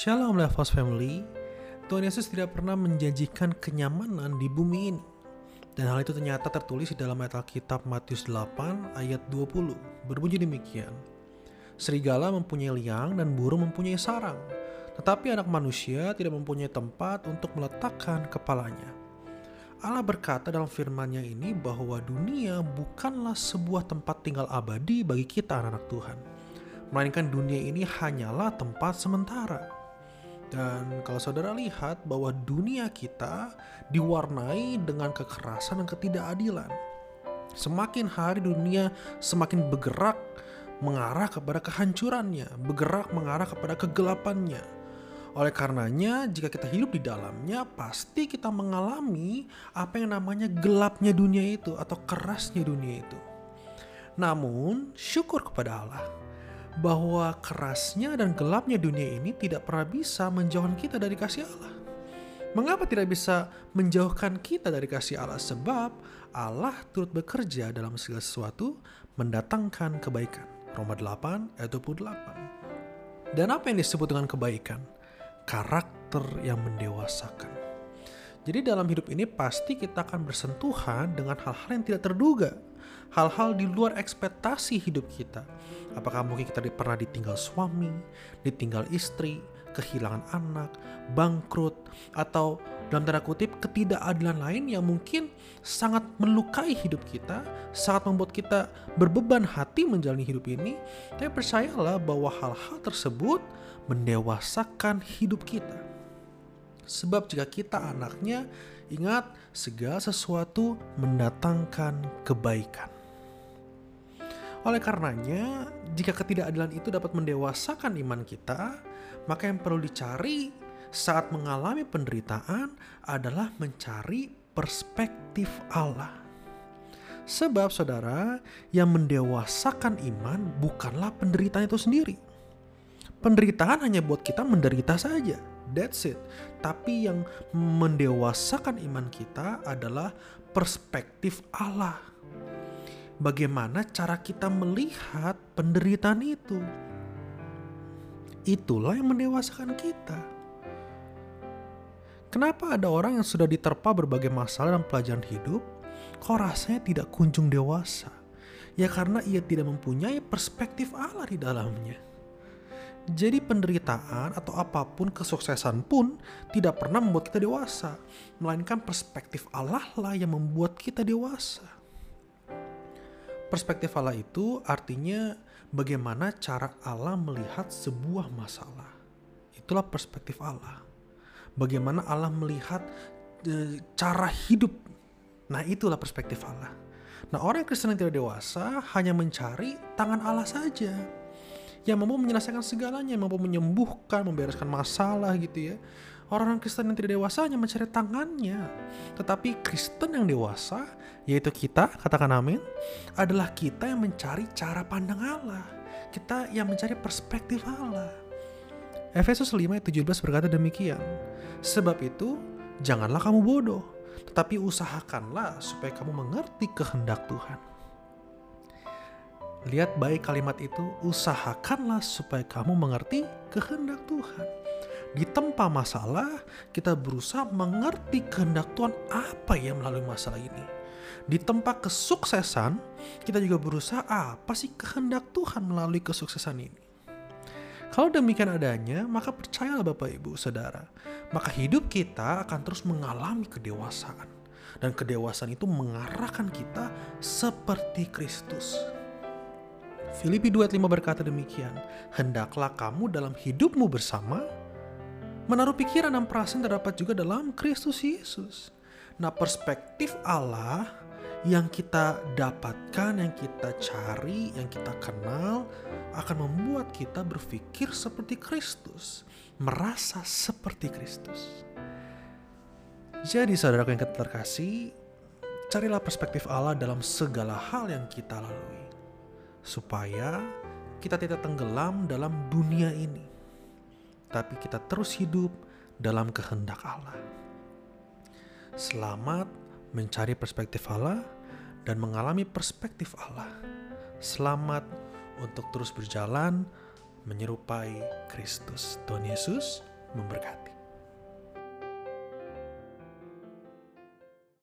Shalom Levos Family. Tuhan Yesus tidak pernah menjanjikan kenyamanan di bumi ini. Dan hal itu ternyata tertulis di dalam ayat Alkitab Matius 8 ayat 20. Berbunyi demikian. Serigala mempunyai liang dan burung mempunyai sarang. Tetapi anak manusia tidak mempunyai tempat untuk meletakkan kepalanya. Allah berkata dalam firman-Nya ini bahwa dunia bukanlah sebuah tempat tinggal abadi bagi kita anak-anak Tuhan. Melainkan dunia ini hanyalah tempat sementara. Dan kalau saudara lihat bahwa dunia kita diwarnai dengan kekerasan dan ketidakadilan. Semakin hari dunia semakin bergerak mengarah kepada kehancurannya, bergerak mengarah kepada kegelapannya. Oleh karenanya, jika kita hidup di dalamnya, pasti kita mengalami apa yang namanya gelapnya dunia itu atau kerasnya dunia itu. Namun, syukur kepada Allah bahwa kerasnya dan gelapnya dunia ini tidak pernah bisa menjauhkan kita dari kasih Allah. Mengapa tidak bisa menjauhkan kita dari kasih Allah? Sebab Allah turut bekerja dalam segala sesuatu mendatangkan kebaikan. Roma 8 ayat 28. Dan apa yang disebut dengan kebaikan? Karakter yang mendewasakan. Jadi dalam hidup ini pasti kita akan bersentuhan dengan hal-hal yang tidak terduga hal-hal di luar ekspektasi hidup kita. Apakah mungkin kita pernah ditinggal suami, ditinggal istri, kehilangan anak, bangkrut, atau dalam tanda kutip ketidakadilan lain yang mungkin sangat melukai hidup kita, sangat membuat kita berbeban hati menjalani hidup ini. Tapi percayalah bahwa hal-hal tersebut mendewasakan hidup kita. Sebab jika kita anaknya, ingat segala sesuatu mendatangkan kebaikan. Oleh karenanya, jika ketidakadilan itu dapat mendewasakan iman kita, maka yang perlu dicari saat mengalami penderitaan adalah mencari perspektif Allah. Sebab saudara, yang mendewasakan iman bukanlah penderitaan itu sendiri. Penderitaan hanya buat kita menderita saja. That's it. Tapi yang mendewasakan iman kita adalah perspektif Allah bagaimana cara kita melihat penderitaan itu. Itulah yang mendewasakan kita. Kenapa ada orang yang sudah diterpa berbagai masalah dan pelajaran hidup, kok rasanya tidak kunjung dewasa? Ya karena ia tidak mempunyai perspektif Allah di dalamnya. Jadi penderitaan atau apa pun kesuksesan pun tidak pernah membuat kita dewasa, melainkan perspektif Allah lah yang membuat kita dewasa. Perspektif Allah itu artinya bagaimana cara Allah melihat sebuah masalah. Itulah perspektif Allah. Bagaimana Allah melihat e, cara hidup. Nah, itulah perspektif Allah. Nah, orang Kristen yang tidak dewasa hanya mencari tangan Allah saja. Yang mampu menyelesaikan segalanya, yang mampu menyembuhkan, membereskan masalah gitu ya. Orang-orang Kristen yang tidak dewasa hanya mencari tangannya. Tetapi Kristen yang dewasa, yaitu kita, katakan amin, adalah kita yang mencari cara pandang Allah. Kita yang mencari perspektif Allah. Efesus 5 ayat 17 berkata demikian. Sebab itu, janganlah kamu bodoh, tetapi usahakanlah supaya kamu mengerti kehendak Tuhan. Lihat baik kalimat itu, usahakanlah supaya kamu mengerti kehendak Tuhan di tempat masalah, kita berusaha mengerti kehendak Tuhan apa yang melalui masalah ini. Di tempat kesuksesan, kita juga berusaha apa sih kehendak Tuhan melalui kesuksesan ini. Kalau demikian adanya, maka percayalah Bapak Ibu Saudara, maka hidup kita akan terus mengalami kedewasaan. Dan kedewasaan itu mengarahkan kita seperti Kristus. Filipi 2:5 berkata demikian, Hendaklah kamu dalam hidupmu bersama Menaruh pikiran dan perasaan terdapat juga dalam Kristus Yesus. Nah, perspektif Allah yang kita dapatkan, yang kita cari, yang kita kenal akan membuat kita berpikir seperti Kristus, merasa seperti Kristus. Jadi saudara yang terkasih, carilah perspektif Allah dalam segala hal yang kita lalui. Supaya kita tidak tenggelam dalam dunia ini tapi kita terus hidup dalam kehendak Allah. Selamat mencari perspektif Allah dan mengalami perspektif Allah. Selamat untuk terus berjalan menyerupai Kristus. Tuhan Yesus memberkati.